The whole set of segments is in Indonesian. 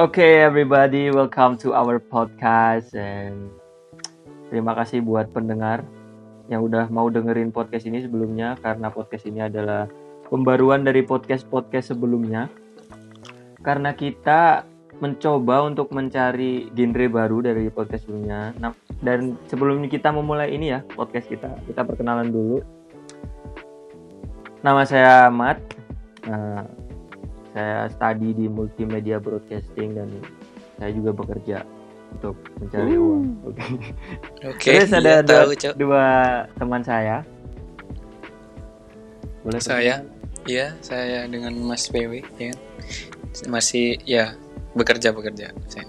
Okay, everybody, welcome to our podcast and terima kasih buat pendengar yang udah mau dengerin podcast ini sebelumnya karena podcast ini adalah pembaruan dari podcast-podcast sebelumnya. Karena kita mencoba untuk mencari genre baru dari podcast sebelumnya. Nah, dan sebelumnya kita memulai ini ya podcast kita, kita perkenalan dulu. Nama saya Mat. Nah, saya study di multimedia broadcasting dan saya juga bekerja untuk mencari Uh. uang. Oke. Oke, Terus ada iya, dua, tahu, Cok. dua teman saya. Boleh Saya, iya, saya dengan Mas PW, ya. Masih, ya, bekerja bekerja. Saya.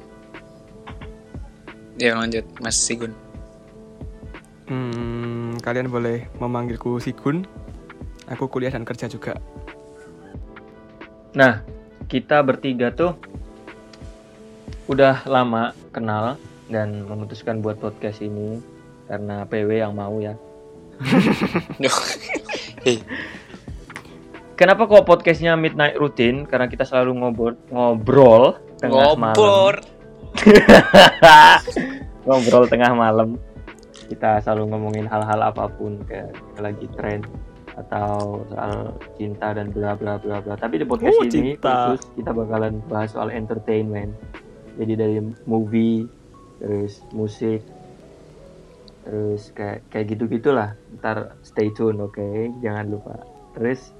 Ya lanjut, Mas Sigun. Hmm, kalian boleh memanggilku Sigun. Aku kuliah dan kerja juga. Nah, kita bertiga tuh udah lama kenal dan memutuskan buat podcast ini karena PW yang mau ya. Kenapa kok podcastnya Midnight Routine? Karena kita selalu ngobrol, ngobrol tengah Ngobor. malam. ngobrol tengah malam. Kita selalu ngomongin hal-hal apa pun kayak lagi tren atau soal cinta dan bla bla bla bla. Tapi di podcast Oh, ini cinta. khusus kita bakalan bahas soal entertainment. Jadi dari movie, terus musik, terus kayak kayak gitu gitulah. Ntar stay tune, oke? Jangan lupa. Terus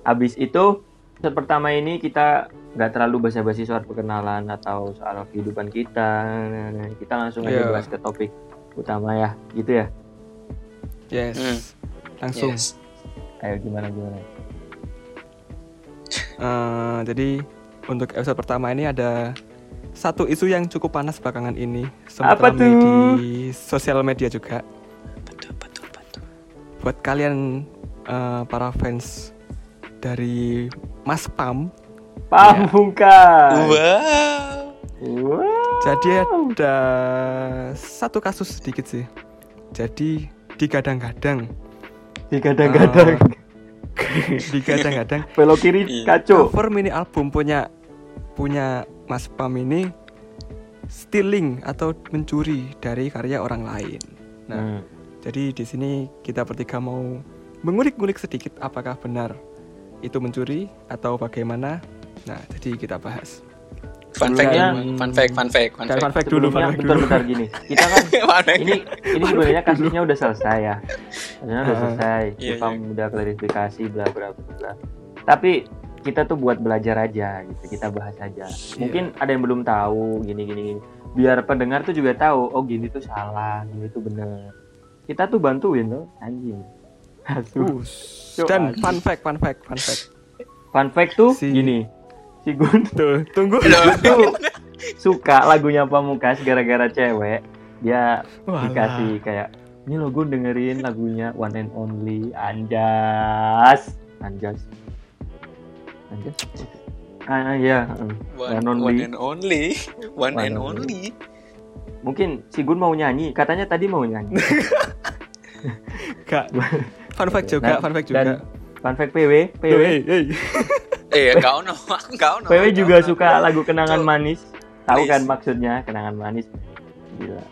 Habis itu episode pertama ini kita nggak terlalu basa-basi soal perkenalan atau soal kehidupan kita. Nah, nah, kita langsung aja Iya. bahas ke topik utama ya, gitu ya. Yes. Hmm. Langsung. Yes. Ayo gimana gimana. Eh, jadi untuk episode pertama ini ada satu isu yang cukup panas belakangan ini. Sempat Apa tuh? di sosial media juga. Betul, betul, betul. Buat kalian eh, para fans dari Mas Pam, Pamungkas. Wow. Wow. jadi ada satu kasus sedikit sih. Jadi digadang-gadang, Digadang-gadang. digadang-gadang Belok kiri Iya. kacau. cover mini album punya punya Mas Pam ini stealing atau mencuri dari karya orang lain. Hmm. Nah, jadi di sini kita bertiga mau mengulik-ngulik sedikit apakah benar itu mencuri atau bagaimana. Nah, jadi kita bahas. Fun fact, ya, Sebelumnya- fun fact, fun fact, fun Dan fact. fun fact dulu, fun fact dulu. bentar-bentar gini. Kita kan ini ini sebenarnya kasusnya udah selesai ya. Kasusnya udah Ah. selesai. Iya, Ipam udah klarifikasi bla bla bla. Tapi kita tuh buat belajar aja gitu. Kita bahas aja. Mungkin ada yang belum tahu gini gini gini. Biar pendengar tuh juga tahu, oh gini tuh salah, gini tuh bener. Kita tuh bantuin loh, anjing. Aduh. Dan fun fact, fun fact, fun fact. Fun fact tuh Si- gini. Si Gun Tuh, tunggu. tuh suka lagunya Pamungkas gara-gara cewek. Dia Walah. dikasih kayak ini lo gue dengerin lagunya One and Only Anjas Anjas Anjas ah mm. One, One only. one and only. One, One and only. only. mungkin si Gun mau nyanyi katanya tadi mau nyanyi Gak. Fun fact juga, Dan- fun fact dan juga. fun fact PW PW Eh, kau no, kau no. PW kau juga no. suka lagu kenangan Cuk. manis tahu kan maksudnya kenangan manis gila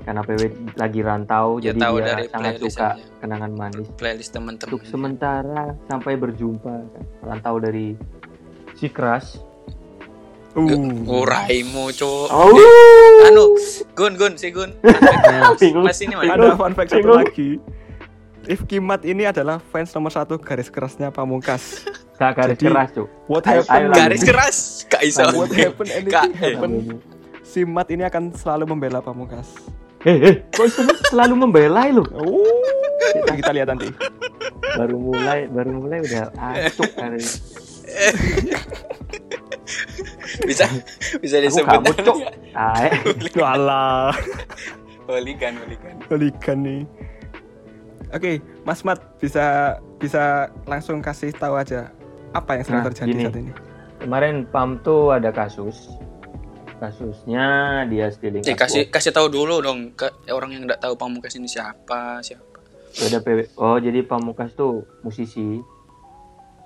karena PW lagi rantau Ya, jadi tahu dia dari sangat suka aja. kenangan manis playlist teman-teman. untuk sementara sampai berjumpa kan. rantau dari si keras Uh. Oh, raimu, cuk. oh Anu, Gun, Gun, si Gun. Fun fact-nya, Bingung. Mas ini? Ada fun fact satu lagi. Ifki Mat ini adalah fans nomor satu garis kerasnya Pamungkas. gak garis Jadi- keras cuk What happened? ayo, Garis keras, gak iso. What happened? Kak, Anything eh. happen? Si Mat ini akan selalu membela Pamungkas. eh eh kok selalu, selalu membela lo Oh, kita, kita lihat nanti. baru mulai baru mulai udah acuk hari ini. bisa bisa aku disebut kamu cuk ah eh. Walah, Holigan, holigan. holigan nih. Oke, Mas Mat bisa bisa langsung kasih tahu aja apa yang sedang Nah, terjadi gini. saat ini. kemarin Pam tuh ada kasus kasusnya dia stealing Eh, kasih kasih tahu dulu dong ke orang yang nggak tahu Pamungkas ini siapa, siapa. Beda PW. Oh, jadi Pamungkas tuh musisi.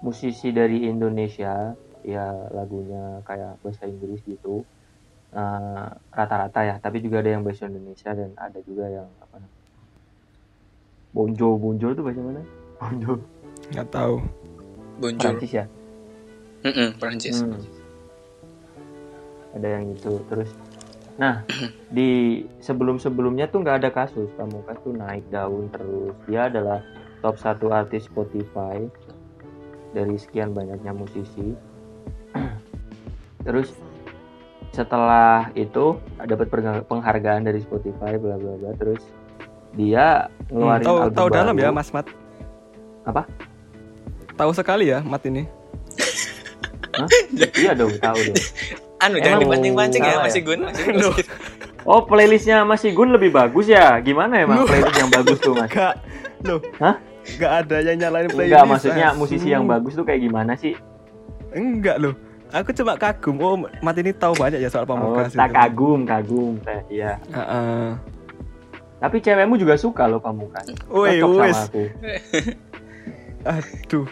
Musisi dari Indonesia ya lagunya kayak bahasa Inggris gitu Eh, rata-rata ya tapi juga ada yang bahasa Indonesia dan ada juga yang apa namanya Bonjo Bonjo itu bahasa mana Bonjo nggak tahu Bonjour. Prancis ya Mm-mm, Prancis. Hmm. Ada yang itu terus. Nah di sebelum sebelumnya tuh nggak ada kasus Pamungkas tuh naik daun terus. Dia adalah top satu artis Spotify dari sekian banyaknya musisi. terus setelah itu dapat penghargaan dari Spotify bla bla bla terus dia Hmm, ngeluarin tahu album tahu dalam baru. ya Mas Mat Apa? tahu sekali ya Mat ini Hah? iya dong tahu dong Anu Emang jangan dipancing-pancing ya, salah ya? masih Gun. Oh playlistnya Mas Igun lebih bagus ya? Gimana emang Loh. playlist yang bagus tuh Mas? Gak loh Hah? Gak ada yang nyalain playlist Enggak maksudnya asu. musisi yang bagus tuh kayak gimana sih? Enggak loh Aku cuma kagum Oh Mat ini tahu banyak ya soal Oh, Pamungkas tak itu. kagum, kagum. Teh, Iya. Heeh. Tapi cewekmu juga suka loh Pamungkas. Woi, Cocok sama wes. aku. Aduh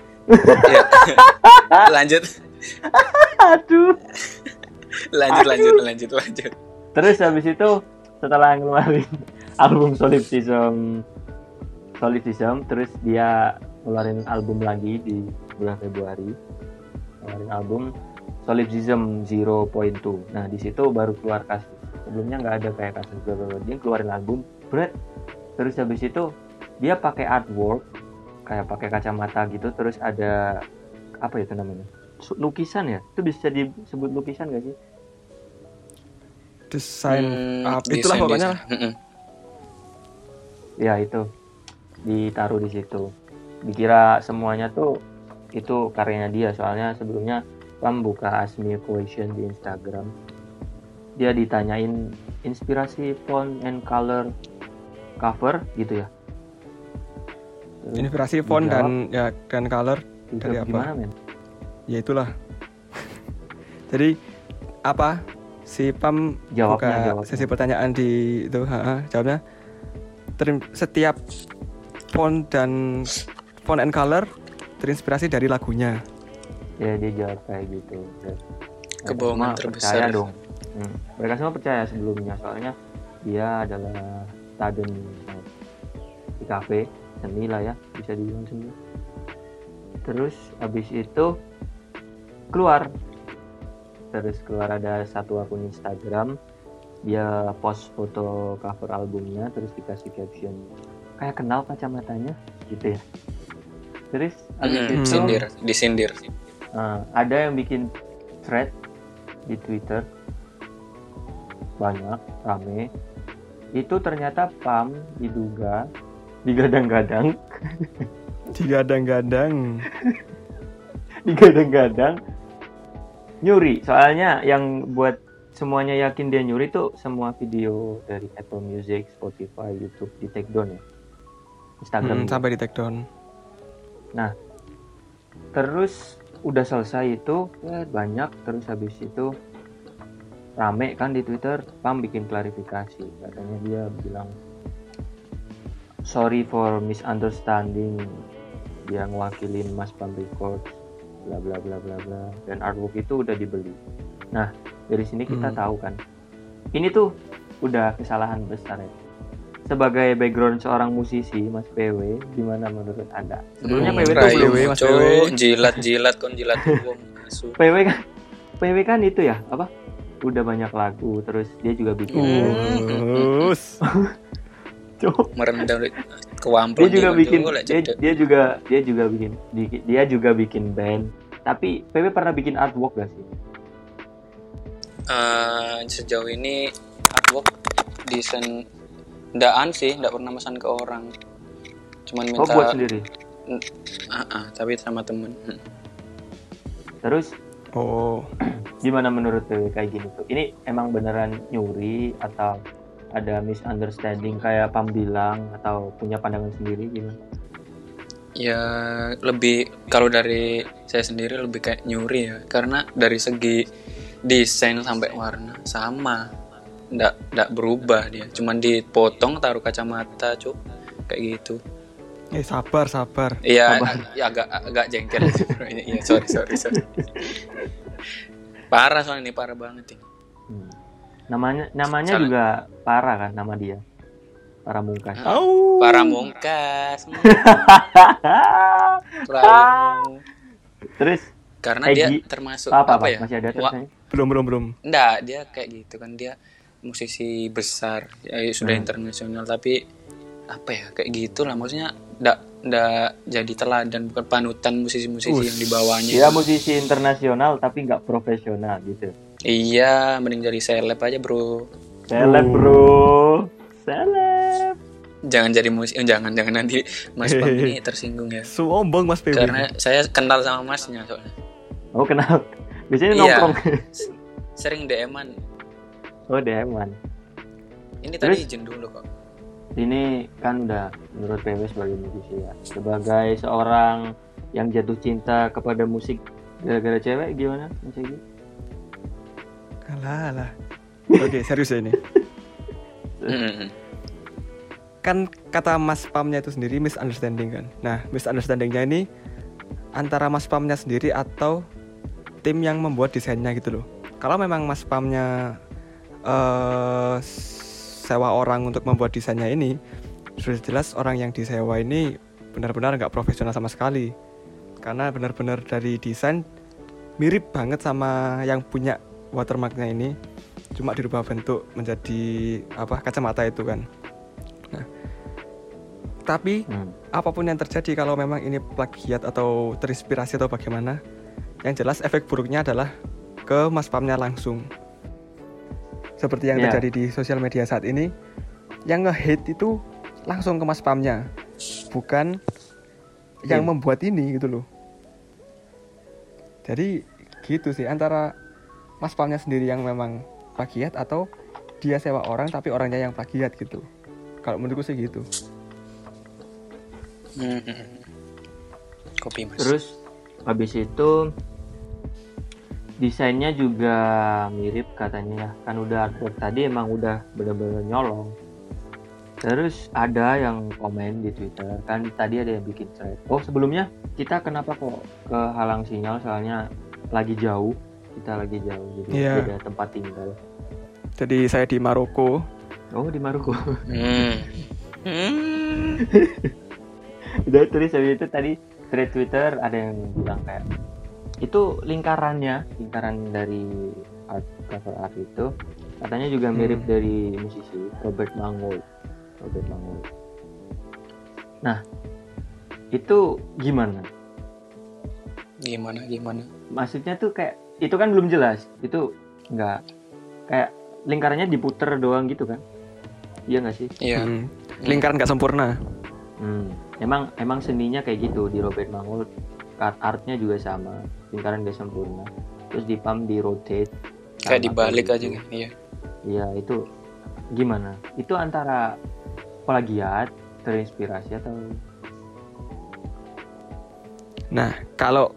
Ya. lanjut, Aduh. lanjut, Aduh. lanjut, lanjut, lanjut. Terus habis itu setelah ngeluarin album Solipsism Solipsism terus dia ngeluarin album lagi di bulan Februari. Ngeluarin album Solipsism 0.2. Nah, di situ baru keluar kasus. Sebelumnya nggak ada kayak kasus. Dia keluarin album, Bret. Terus habis itu dia pakai artwork kayak pakai kacamata gitu terus ada apa itu namanya? Lukisan ya? Itu bisa disebut lukisan gak sih? Desain Hmm, apa desain, Itulah pokoknya desain. Ya itu ditaruh di situ. Dikira semuanya tuh itu karyanya dia. Soalnya sebelumnya Pam buka Asmi Equation di Instagram. Dia ditanyain inspirasi font and color cover gitu ya. Terus Inspirasi font dijawab, dan ya dan color dari apa? gimana men? ya itulah jadi apa si Pam Jawabnya, buka jawabnya. sesi pertanyaan di itu ha, jawabnya terim- setiap font dan font and color terinspirasi dari lagunya Ya dia jawab kayak gitu. Kebohongan terbesar. Percaya dong. Hmm, Mereka semua percaya sebelumnya soalnya dia adalah eh, di kafe. Seni lah ya bisa dibilang seni. Terus habis itu keluar. Terus keluar ada satu akun Instagram. Dia post foto cover albumnya terus dikasih caption kayak kenal kacamatanya gitu ya. Terus habis Mm-mm, itu Sindir, disindir. Nah, ada yang bikin thread di Twitter. Banyak rame itu ternyata Pam diduga digadang-gadang. Digadang-gadang. Digadang-gadang. Nyuri. Soalnya yang buat semuanya yakin dia nyuri tuh semua video dari Apple Music, Spotify, YouTube di take down ya. Instagram Hmm, sampai di take down. Terus udah selesai itu ya banyak. Terus habis itu rame kan di Twitter Pam bikin klarifikasi katanya dia bilang sorry for misunderstanding dia ngewakilin Mas Pam Records bla bla bla bla bla dan artwork itu udah dibeli nah dari sini kita Hmm. tahu kan ini tuh udah kesalahan besar ya sebagai background seorang musisi Mas PW gimana menurut anda sebelumnya Hmm, PW rayu, belum PW, Mas. PW. jilat jilat kon jilat. PW kan PW kan itu ya apa udah banyak lagu terus dia juga bikin Hmm. Us. Cuk. merendah dia juga bikin dia, dia juga dia juga bikin di- dia juga bikin band tapi PW pernah bikin artwork gak sih Eh, sejauh ini artwork desain ndaan sih ndak pernah pesan ke orang cuman oh minta buat sendiri Ah, ah, tapi sama temen Hmm. terus oh. Gimana menurut PW kayak gini tuh? Ini emang beneran nyuri atau ada misunderstanding kayak Pam bilang atau punya pandangan sendiri gimana? Ya lebih kalau dari saya sendiri lebih kayak nyuri ya. Karena dari segi desain sampai warna sama. Ndak ndak berubah dia. Cuman dipotong taruh kacamata cuk. Kayak gitu eh sabar sabar iya Sabar. ya agak agak jengkel sih bro. Iya, iya sorry sorry sorry parah soalnya ini parah banget ini Hmm. Namanya namanya Salah. juga parah kan nama dia. Para mungkas. Au. para mungkas terlalu Terus karena Egi. dia termasuk apa, apa, apa, ya masih ada terusnya? Belum belum belum. enggak dia kayak gitu kan dia musisi besar ya, sudah Hmm. internasional tapi apa ya kayak gitulah maksudnya enggak enggak jadi teladan bukan panutan musisi-musisi Us. yang di bawahnya Dia musisi internasional tapi nggak profesional gitu. iya mending jadi seleb aja bro Seleb Oh. bro. Seleb. jangan jadi musik eh, jangan jangan nanti mas Pam ini tersinggung ya Sombong Mas PB. karena saya kenal sama masnya soalnya Oh kenal. Biasanya Iya. nongkrong. sering DM-an oh DM-an. ini tadi Terus? izin dulu kok Ini kan udah menurut PW sebagai musisi ya. Sebagai seorang yang jatuh cinta kepada musik gara-gara cewek gimana Mas Egi? Alah, alah. Oke, serius ya ini. Kan kata Mas Pamnya itu sendiri misunderstanding kan. Nah, misunderstandingnya ini antara Mas Pamnya sendiri atau tim yang membuat desainnya gitu loh. Kalau memang Mas Pamnya eh sewa orang untuk membuat desainnya ini, sudah jelas orang yang disewa ini benar-benar nggak profesional sama sekali. Karena benar-benar dari desain mirip banget sama yang punya watermarknya ini, cuma dirubah bentuk menjadi apa kacamata itu kan. Nah, tapi Hmm. apa pun yang terjadi kalau memang ini plagiat atau terinspirasi atau bagaimana yang jelas efek buruknya adalah ke mas pamnya langsung seperti yang Iya. terjadi di sosial media saat ini yang nge-hate itu langsung ke mas pamnya bukan yang Iya. membuat ini gitu loh jadi gitu sih antara mas pamnya sendiri yang memang plagiat atau dia sewa orang tapi orangnya yang plagiat gitu kalau menurutku sih gitu Mm-mm. kopi mas Terus habis itu desainnya juga mirip katanya ya. Kan udah artwork tadi emang udah bener-bener nyolong. Terus ada yang komen di Twitter kan tadi ada yang bikin thread. Oh sebelumnya kita kenapa kok kehalang sinyal soalnya lagi jauh kita lagi jauh jadi Iya. beda tempat tinggal. jadi saya di Maroko Oh di Maroko. Hmm. Hmm. udah terus habis itu tadi thread Twitter ada yang bilang kayak itu lingkarannya lingkaran dari art cover art itu katanya juga mirip Hmm. dari musisi Robert Mangold Robert Mangold. Nah itu gimana? Gimana gimana? Maksudnya tuh kayak itu kan belum jelas itu nggak kayak lingkarannya diputer doang gitu kan? Iya nggak sih? Iya. Hmm. lingkaran nggak sempurna. Hmm, emang emang seninya kayak gitu di Robert Mangold art artnya juga sama lingkaran gak sempurna. Terus di pump di rotate kayak dibalik aja gitu. kan iya. Iya itu gimana? Itu antara plagiat terinspirasi atau? Nah, kalau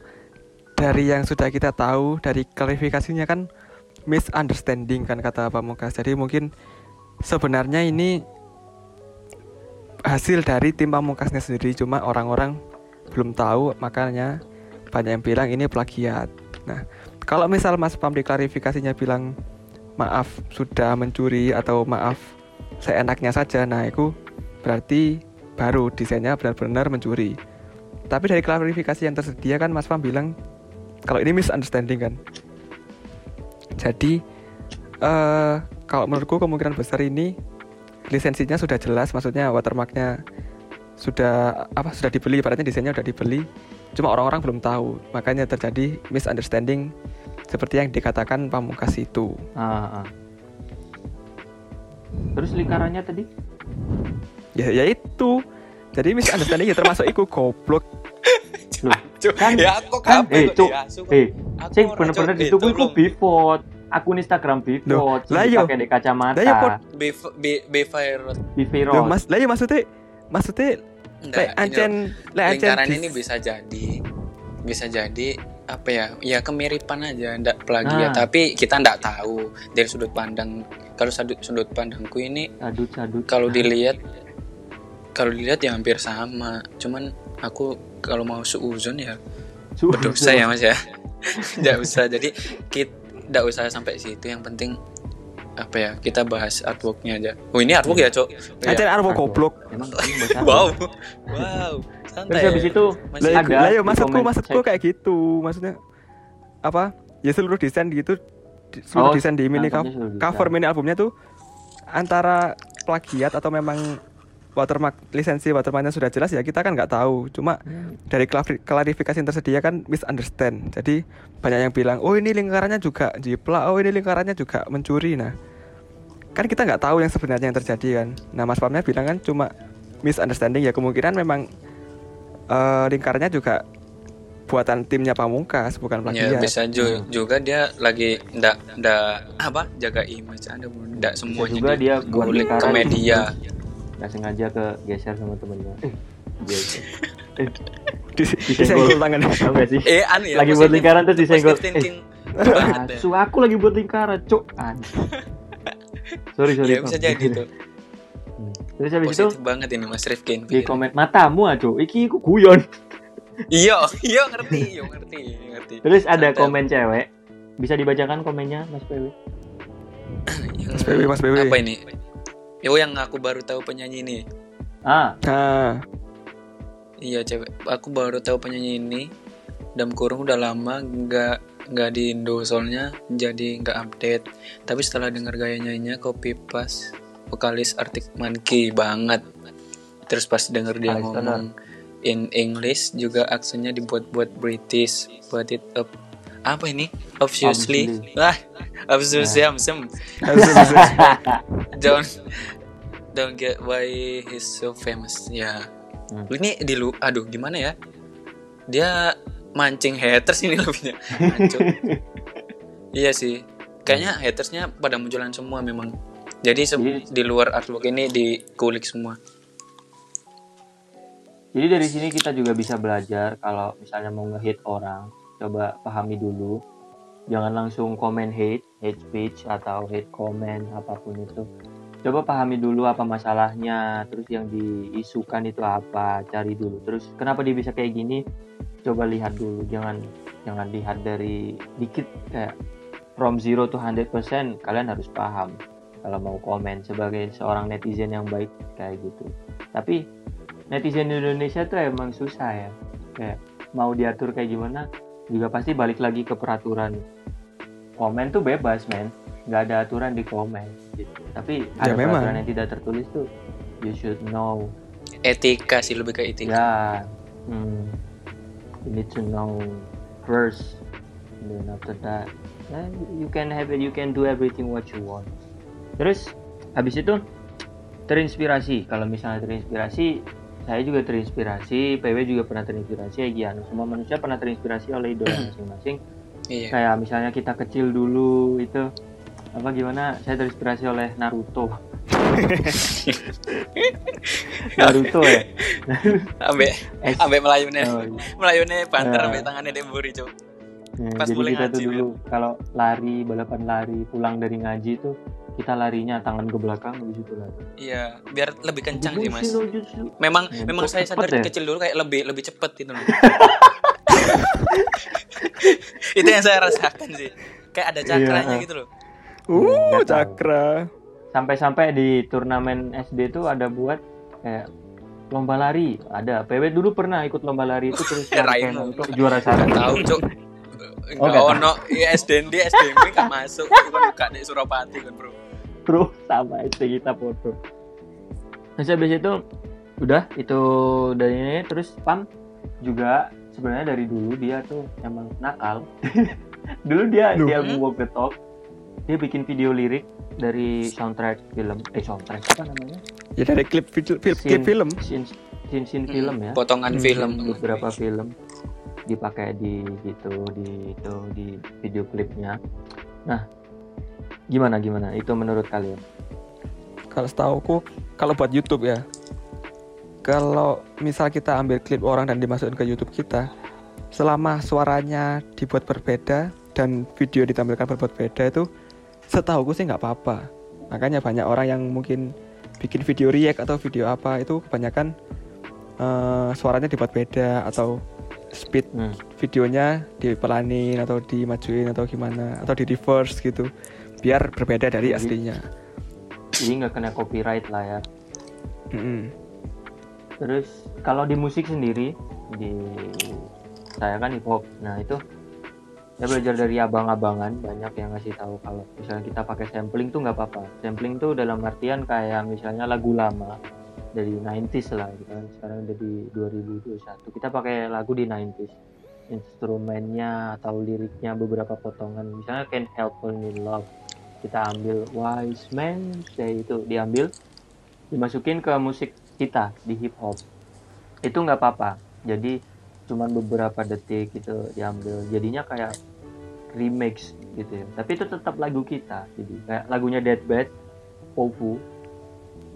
dari yang sudah kita tahu dari klarifikasinya kan misunderstanding kan kata Pak Mukas. Jadi mungkin sebenarnya ini hasil dari tim Pamungkasnya sendiri. Cuma orang-orang belum tahu makanya banyak yang bilang ini plagiat. Nah, kalau misal Mas Pam diklarifikasinya bilang maaf sudah mencuri atau maaf seenaknya saja, nah itu berarti baru desainnya benar-benar mencuri. Tapi dari klarifikasi yang tersedia kan Mas Pam bilang kalau ini misunderstanding kan. Jadi eh kalau menurutku kemungkinan besar ini lisensinya sudah jelas, maksudnya watermarknya sudah apa sudah dibeli, ibaratnya desainnya sudah dibeli. Cuma orang-orang belum tahu, makanya terjadi misunderstanding seperti yang dikatakan Pamungkas itu. ah, ah. terus lingkarannya tadi Ya, ya itu. Jadi misunderstanding ya termasuk itu goblok. Loh, kan ya aku kan eh cuk eh sing ora, bener-bener Itu iku bifot akun Instagram lah iya. pakai di kacamata Lah iya, Pot. B- B- B-Virus. Loh, Bifirot Mas, lah ya maksudnya maksudnya Enggak, ancen ancen lingkaran dis- ini bisa jadi bisa jadi apa ya ya kemiripan aja ndak plagiat Nah. tapi kita ndak tahu dari sudut pandang kalau sudut sudut pandangku ini kalau dilihat kalau dilihat ya hampir sama. Cuman aku kalau mau suuzon ya berdosa ya mas ya. Nggak usah. Jadi kita nggak usah sampai situ. Yang penting apa ya kita bahas artworknya aja oh ini artwork ya cok Oh, iya. artwork goblok. Wow wow santai Terus habis ya. itu Masih ada lah, di maksudku maksudku kayak gitu. Maksudnya apa? Ya seluruh desain gitu seluruh Oh, desain di mini cover mini albumnya tuh antara plagiat atau memang watermark lisensi watermarknya sudah jelas ya kita kan nggak tahu. Cuma dari klari- klarifikasi yang tersedia kan misunderstand. Jadi banyak yang bilang oh ini lingkarannya juga jiplak oh ini lingkarannya juga mencuri. Nah kan kita nggak tahu yang sebenarnya yang terjadi kan. Nah mas Pamnya bilang kan cuma misunderstanding ya kemungkinan memang eh, lingkarannya juga buatan timnya Pamungkas bukan ya plagiat bisa ju- juga dia lagi ndak ndak apa jaga image ada ndak semuanya juga dia kulik ke media nggak sengaja ke geser sama temennya. Eh, geser. Eh, di, disenggol tangannya tahu nggak sih? eh anu ya Lagi buat lingkaran terus disenggol. thinking banget ya. Asu, aku lagi buat lingkaran. Anjing. Sorry, sorry. ya bisa jadi tuh Hmm. Terus habis itu banget ini mas Rifkin di komen matamu aja, iki ku guyon. iya iya ngerti iya ngerti ngerti Terus ada komen cewek. Bisa dibacakan komennya, Mas PW? Yang- Mas BW Mas BW apa ini Yo yang aku baru tahu penyanyi ini. Ah, nah iya cewek. Aku baru tahu penyanyi ini. Dalam kurung udah lama nggak nggak di Indo soalnya jadi nggak update. Tapi setelah dengar gaya nyanyinya copy pas vokalis Arctic Monkey banget. Terus pas denger dia Alex ngomong in English juga aksennya dibuat-buat British. Buat it up. Apa ini? Obviously. Obviously. wah obviously I'm some don't get why he's so famous. Ya. Hmm. ini di lu aduh gimana ya? Dia mancing haters ini lebihnya. Iya sih. Kayaknya hatersnya pada munculan semua memang. Jadi se- Jadi- di luar artwork ini dikulik semua. Jadi dari sini kita juga bisa belajar kalau misalnya mau nge-hate orang, coba pahami dulu. Jangan langsung komen hate, hate speech atau hate comment apa pun itu. Coba pahami dulu apa masalahnya, terus yang diisukan itu apa, cari dulu. Terus kenapa dia bisa kayak gini? Coba lihat dulu, jangan jangan lihat dari dikit kayak from zero to 100% kalian harus paham kalau mau komen sebagai seorang netizen yang baik kayak gitu. Tapi netizen Indonesia tuh emang susah ya kayak mau diatur kayak gimana juga pasti balik lagi ke peraturan komen tuh bebas men nggak ada aturan di komen gitu tapi ada Ya, memang. peraturan yang tidak tertulis tuh you should know. Etika sih lebih ke etika. Ya hmm, you need to know first and then after that then you can have it you can do everything what you want. Terus habis itu terinspirasi. Kalau misalnya terinspirasi saya juga terinspirasi PW juga pernah terinspirasi ya Gian. Semua manusia pernah terinspirasi oleh idola masing-masing. Iya. Kayak misalnya kita kecil dulu itu apa gimana? Saya terinspirasi oleh Naruto. Naruto ya? Ambek ambek melayunya Oh, iya. melayunya banter Ya. ambek tangannya demburi cok Ya, Pas jadi mulai kita tuh dulu kalau lari balapan lari pulang dari ngaji tuh kita larinya tangan ke belakang habis itu lari. iya biar lebih kencang sih mas. memang Ya, memang saya sadar ya? kecil dulu kayak lebih lebih cepet gitu loh. Itu yang saya rasakan sih. Kayak ada cakranya Iya. gitu loh uh Nggak tahu. cakra Sampai-sampai di turnamen SD tuh ada buat kayak lomba lari. Ada. PW dulu pernah ikut lomba lari itu terus Raimo. Naruto juara satu. Tahu cok Oh, Enggak nggak ono ya SDND SDMB gak masuk itu kan buka di Surapati kan bro Bro, sama itu kita foto. Terus habis itu udah itu dari ini terus Pam juga sebenarnya dari dulu dia tuh emang nakal. dulu dia Loh. dia walk the talk. Dia bikin video lirik dari soundtrack film eh soundtrack apa namanya? ya dari klip video klip Scene- film Scene, scene, scene film ya. potongan Hmm, film beberapa film dipakai di gitu di itu di video klipnya. Nah, gimana gimana? Itu menurut kalian? kalau setauku kalau buat YouTube ya kalau misal kita ambil klip orang dan dimasukin ke YouTube kita selama suaranya dibuat berbeda dan video ditampilkan berbuat beda itu setahuku sih nggak apa-apa makanya banyak orang yang mungkin bikin video react atau video apa itu kebanyakan eh, suaranya dibuat beda atau speed Hmm. videonya dipelanin atau dimajuin atau gimana atau di reverse gitu biar berbeda dari Jadi- aslinya Jadi nggak kena copyright lah ya. Mm-mm. Terus kalau di musik sendiri di saya kan hip hop. Nah itu saya belajar dari abang-abangan banyak yang ngasih tahu kalau misalnya kita pakai sampling tuh nggak apa-apa. Sampling tuh dalam artian kayak misalnya lagu lama dari 90s lah gitu kan. Sekarang udah di 2021. Kita pakai lagu di 90s. Instrumennya atau liriknya beberapa potongan misalnya Can't Help Falling in Love kita ambil Wise Man Say itu diambil dimasukin ke musik kita di hip hop itu nggak apa-apa jadi cuman beberapa detik gitu diambil. Jadinya kayak remix gitu ya. Tapi itu tetap lagu kita. Jadi kayak lagunya Dead Bad Popu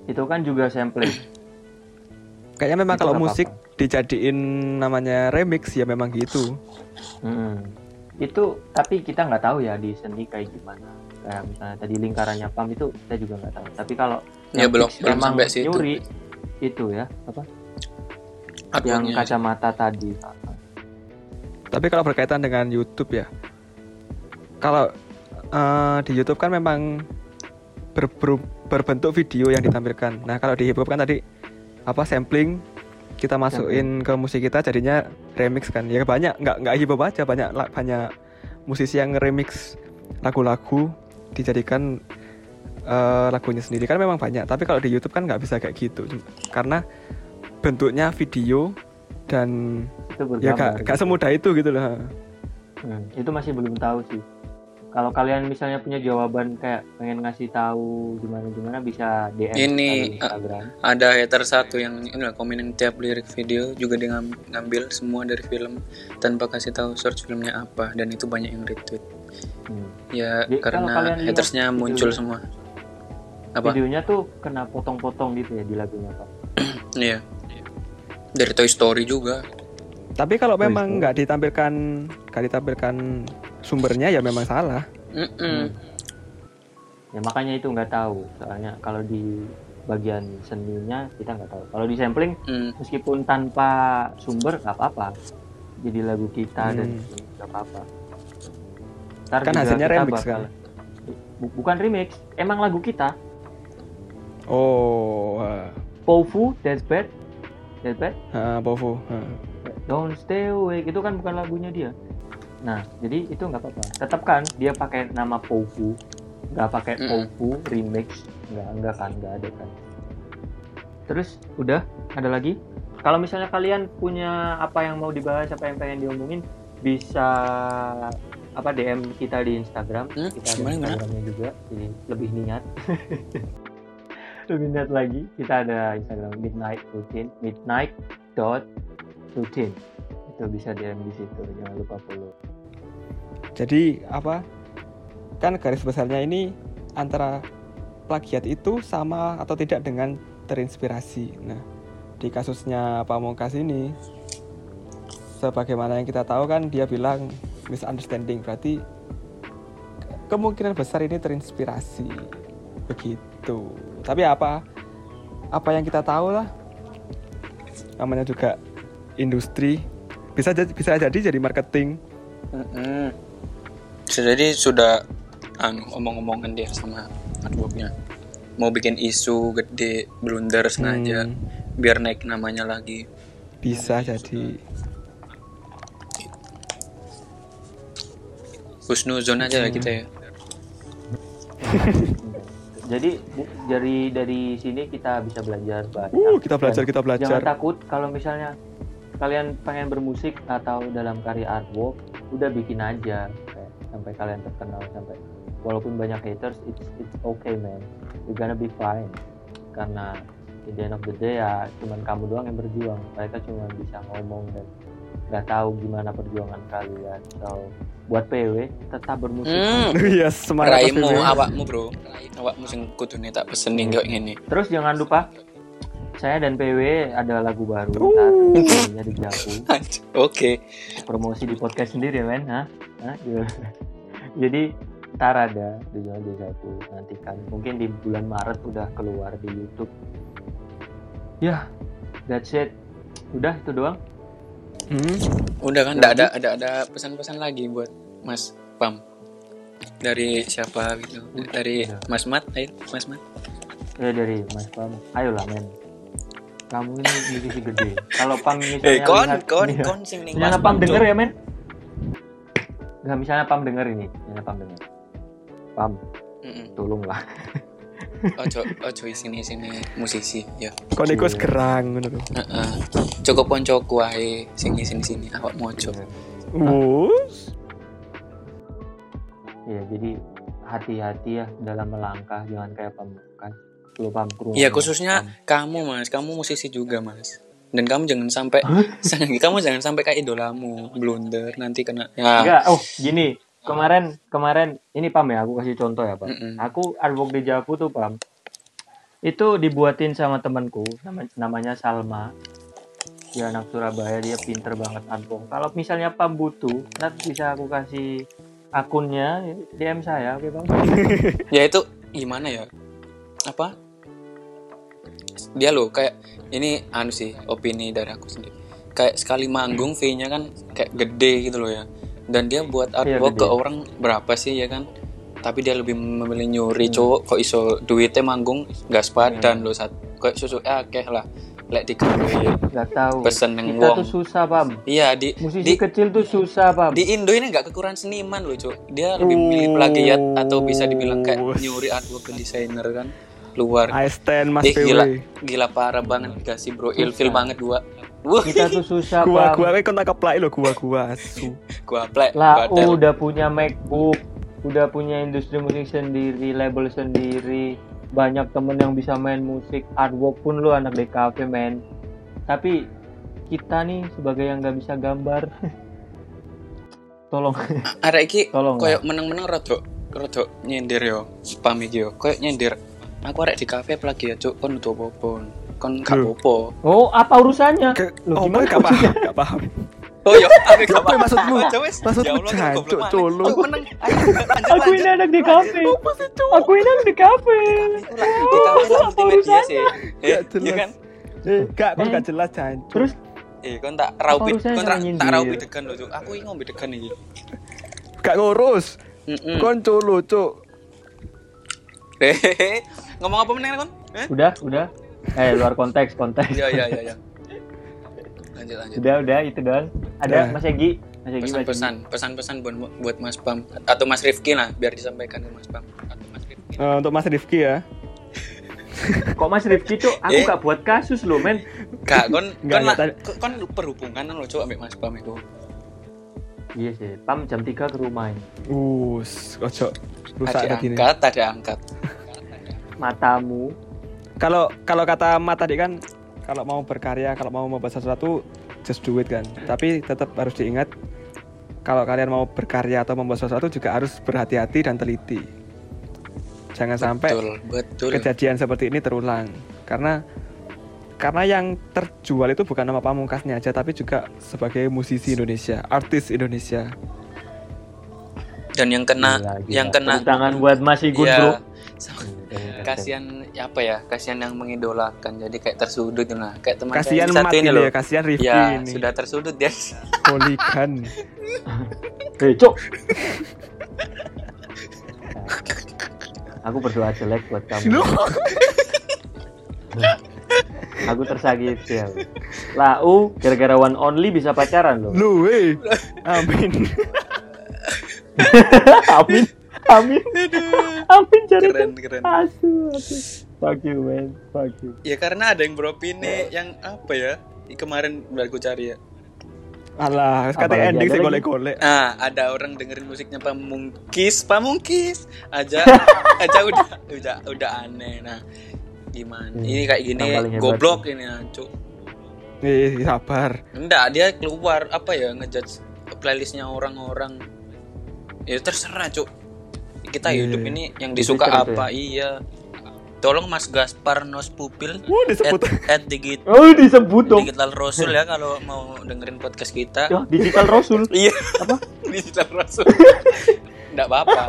itu kan juga sampling. Kayaknya memang Itu kalau nggak musik dijadiin namanya remix ya memang gitu. Mm-mm. itu tapi kita nggak tahu ya di seni kayak gimana. Kayak misalnya tadi lingkarannya pam itu kita juga nggak tahu. Tapi kalau Ya, belum- belum sampai situ. nyuri itu ya apa yang kacamata tadi Tapi kalau berkaitan dengan YouTube ya, kalau eh, di YouTube kan memang ber- ber- berbentuk video yang ditampilkan. Nah kalau di hip hop kan tadi apa sampling kita masukin ke musik kita jadinya remix kan. Ya banyak nggak nggak hip hop aja banyak banyak musisi yang remix lagu-lagu dijadikan eh, lagunya sendiri kan memang banyak. Tapi kalau di YouTube kan nggak bisa kayak gitu karena bentuknya video dan itu ya gak, gak gitu. semudah itu gitu loh. Hmm, itu masih belum tahu sih. Kalau kalian misalnya punya jawaban kayak pengen ngasih tahu gimana gimana bisa DM Ini, di Instagram. ada hater satu yang ini lah komenin tiap lirik video juga dia ngam- ngambil semua dari film tanpa kasih tahu source filmnya apa dan itu banyak yang retweet Hmm. ya Jadi, karena hatersnya video- muncul semua apa Videonya tuh kena potong-potong gitu ya di lagunya Pak. iya dari Toy Story juga Tapi kalau memang nggak ditampilkan nggak ditampilkan sumbernya ya memang salah. Mm-mm. Ya makanya itu nggak tahu. Soalnya kalau di bagian seninya kita nggak tahu. Kalau di sampling Mm. meskipun tanpa sumber nggak apa-apa. Jadi lagu kita dan Hmm. nggak apa-apa. Ntar Kan juga hasilnya remix, bakal- kan? Bu- bukan remix, emang lagu kita. Oh, uh, Pofu, That's Bad, That's Bad, uh, Bovo. uh. Don't Stay Awake itu kan bukan lagunya dia. Nah, jadi itu nggak apa-apa. Tetap kan dia pakai nama Pofu, nggak pakai Mm. Pofu remix, nggak nggak kan, nggak ada kan. Terus udah ada lagi? Kalau misalnya kalian punya apa yang mau dibahas, apa yang pengen diomongin, bisa apa DM kita di Instagram. Hmm, Kita gimana? Instagramnya juga, jadi lebih niat. lebih niat lagi. Kita ada Instagram Midnight Routine, midnight dot routine. Itu bisa DM di situ, jangan lupa follow. Jadi apa? Kan garis besarnya ini antara plagiat itu sama atau tidak dengan terinspirasi. Nah, di kasusnya Pamungkas ini sebagaimana yang kita tahu kan dia bilang misunderstanding berarti ke- kemungkinan besar ini terinspirasi begitu tapi apa? Apa yang kita tahu lah. Namanya juga industri. Bisa jadi bisa jadi jadi marketing. Bisa jadi sudah anu omong-omongan dia sama advoknya mau bikin isu gede blunder sengaja Hmm, biar naik namanya lagi. Bisa jadi. Husnuzon aja lah kita ya Jadi dari dari sini kita bisa belajar banyak. uh kita belajar Dan kita belajar Jangan takut kalau misalnya kalian pengen bermusik atau dalam karya artwork, udah bikin aja kayak sampai kalian terkenal sampai walaupun banyak haters, it's it's okay man, you gonna be fine. Karena at the end of the day ya cuman kamu doang yang berjuang, mereka cuma bisa ngomong dan nggak tahu gimana perjuangan kalian. So buat PW tetap bermusik. Hmm. Iya semangat raimu awakmu bro awakmu sing kudune tak pesenin kok ngene Terus jangan lupa saya dan PW ada lagu baru Uh. ntar di Jaku. oke promosi di podcast sendiri men Hah? Hah? Gitu. jadi ntar ada di Jalan Desaku nantikan mungkin di bulan Maret udah keluar di YouTube ya that's it udah itu doang Hmm? Udah kan, ada ada ada pesan-pesan lagi buat Mas Pam. Dari siapa gitu? Dari Udah. Mas Mat, ayo Mas Mat. Ya dari Mas Pam. Ayolah men. Kamu ini musisi gede. Kalau Pam misalnya Eh, kon lihat- kon Iya. kon sing ning Misalnya Pam denger ya men. Nggak misalnya Pam denger ini. Misalnya Pam denger. Pam, Mm-mm. tolonglah. Ojo ojo sini sini musisi ya. Kok niku gerang ngono lho. Heeh. Cukup koncoku wae sini sini sini awak mojo. Wus. Iya, jadi hati-hati ya dalam melangkah, jangan kayak pamungkas. Lu pam kerungu. Iya khususnya Pam. kamu mas, kamu musisi juga mas. Dan kamu jangan sampai, kamu jangan sampai kayak idolamu blunder nanti kena. Ya. Enggak, oh gini. Kemarin kemarin ini pam ya, aku kasih contoh ya pam. Mm-mm. Aku artwork di Javu tuh pam. Itu dibuatin sama temanku, nama- namanya Salma. Dia anak Surabaya, dia pinter banget artwork. Kalau misalnya pam butuh, nanti bisa aku kasih akunnya DM saya, oke bang? Ya itu gimana ya? Apa? Dia loh kayak ini anu sih opini dari aku sendiri. Kayak sekali manggung fee-nya kan kayak gede gitu loh ya. Dan dia buat artwork gede. ke orang berapa sih ya kan? Tapi dia lebih memilih nyuri cowok kok iso duitnya manggung gas padan loh saat kayak susu eh akeh lah lek digawe Gak tahu. pesen neng Kita wong. tuh susah pam. Iya di Musisi di kecil tuh susah pam. di Indo ini nggak kekurangan seniman loh cok dia lebih milih plagiat atau bisa dibilang kayak Oh. nyuri artwork ke desainer kan luar I stand Mas Ih, gila gila parah banget dikasih bro ilfil banget gua wah Kita tuh susah Gua gua kan kontak keplai lo gua gua asu. gua play lah udah punya MacBook udah punya industri musik sendiri label sendiri banyak temen yang bisa main musik artwork pun lu anak DKV men. Tapi kita nih sebagai yang nggak bisa gambar tolong. Arek iki tolong koyo meneng-meneng rodok rodok nyindir yo spam iki yo. Koyo nyindir. Aku arek di kafe plagiat cok kon udah apa kon gak apa oh apa urusannya Ke, Loh, oh, gimana gak paham, gak paham. oh yo aku gak Apa paham. maksudmu? Maksudmu jancuk, colo. Meneng lanjut, aku ini anak DKV aku ini anak di kafe lah multimedia sih eh Gak jelas. iya kan Eh, Gak, kok gak jelas jancuk. terus Eh, kon tak raupi, urusannya kon tak tak raupi nyindir? degan lho, Cuk. Aku iki ngombe degan iki. Gak ngurus. Heeh. Kon colo, cuk. Hehehe. Ngomong apa meneh kon? Eh? udah udah eh luar konteks konteks Iya, iya, iya, iya. Lanjut, lanjut. udah udah itu doang ada Ya. Mas Egi Mas Egi. Pesan-pesan, pesan-pesan buat buat Mas Pam atau Mas Rifki lah biar disampaikan ke Mas Pam atau Mas Rifki. Eh, untuk Mas Rifki ya. Kok Mas Rifki tuh aku Eh. gak buat kasus loh men Kak, kon Enggak, kon enggak, kon perhubungan lo coba ambek Mas Pam itu. Iya sih Pam jam 3 ke rumah ini Us, ojo rusak nih. angkat, ada angkat. Matamu Kalau kalau kata Mat tadi kan kalau mau berkarya, kalau mau membuat sesuatu just do it kan. Tapi tetap harus diingat kalau kalian mau berkarya atau membuat sesuatu juga harus berhati-hati dan teliti. Jangan sampai Betul, betul. kejadian seperti ini terulang karena karena yang terjual itu bukan nama pamungkasnya aja tapi juga sebagai musisi Indonesia, artis Indonesia. Dan yang kena Gila, gila. yang kena tangan buat Mas Igun Iya. bro Kasihan apa ya kasihan yang mengidolakan. Jadi kayak tersudut nah kayak teman Kasihan saya satu ini ini loh. ya, kasihan Rifki ya ini. sudah tersudut dia Holigan. Hei cok Aku berdoa jelek buat kamu. Aku tersakiti ya Lau gara-gara one only bisa pacaran loh. Lu, eh. Amin. Amin Amin. Amin cari keren keren. Asu, asu. Fuck you man. Fuck you. Ya karena ada yang beropini yang apa ya? Kemarin udah aku cari ya. Alah, katanya ending sih golek-golek. nah ada orang dengerin musiknya pamungkis. Pamungkis. Aja aja udah udah udah aneh. Nah gimana? Hmm, ini kayak gini goblok ini ya cuk Eh, sabar. enggak dia keluar apa ya ngejudge playlistnya orang-orang. Ya terserah cuk kita Iya. hidup ini yang Di disuka Twitter itu apa? Iya. Tolong Mas Gaspar Nos Pupil Wah, disebut. at, at digit Oh disebut dong. digital Rasul ya kalau mau dengerin podcast kita. Yo, Digital Rasul. Iya. Apa? digital Rasul. Enggak apa-apa.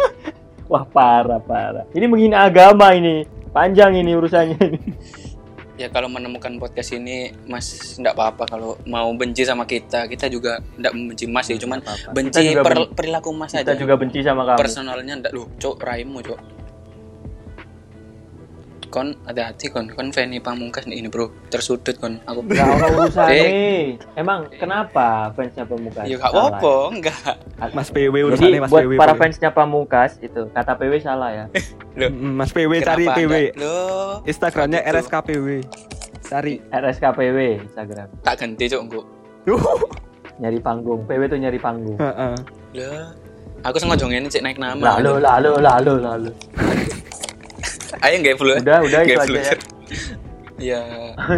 Wah parah parah. Ini menghina agama ini. Panjang ini urusannya ini ya kalau menemukan podcast ini Mas nggak apa-apa. Kalau mau benci sama kita kita juga nggak membenci Mas ya cuman apa-apa. benci Kita juga per- ben- perilaku Mas kita aja. juga benci sama kamu. Personalnya ndak lu cok raimu cok kon hati-hati kon kon Feni Pamungkas nih ini bro tersudut kon aku Gak ada urusan Eh. nih. Emang kenapa fansnya Pamungkas? ya gak Salah. apa enggak Mas PW Jadi urusannya Mas buat PW. para fansnya Pamungkas itu kata PW salah ya. Loh, Mm, Mas PW cari PW. Loh, Instagramnya Gitu. RSKPW. Cari. RSKPW Instagram. tak ganti cok engko Nyari panggung. PW tuh nyari panggung. Heeh. Loh, aku sengaja ngene cek naik nama Lalu lalu lalu lalu. Ayo nggak flu Udah udah itu Nggak aja ya. ya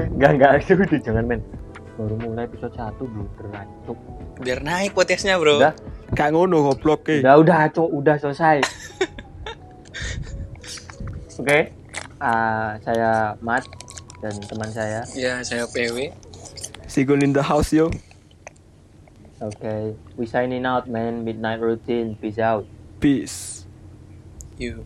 Enggak enggak itu udah jangan men. Baru mulai episode 1 belum terancuk. biar naik podcastnya bro Udah. Gak ngono goblok ke. Udah udah cuk, udah selesai. Oke. Ah, saya Mat dan teman saya. ya saya PW Sigun in the house yo. Oke, we signing out man. Midnight routine. Peace out. Peace. you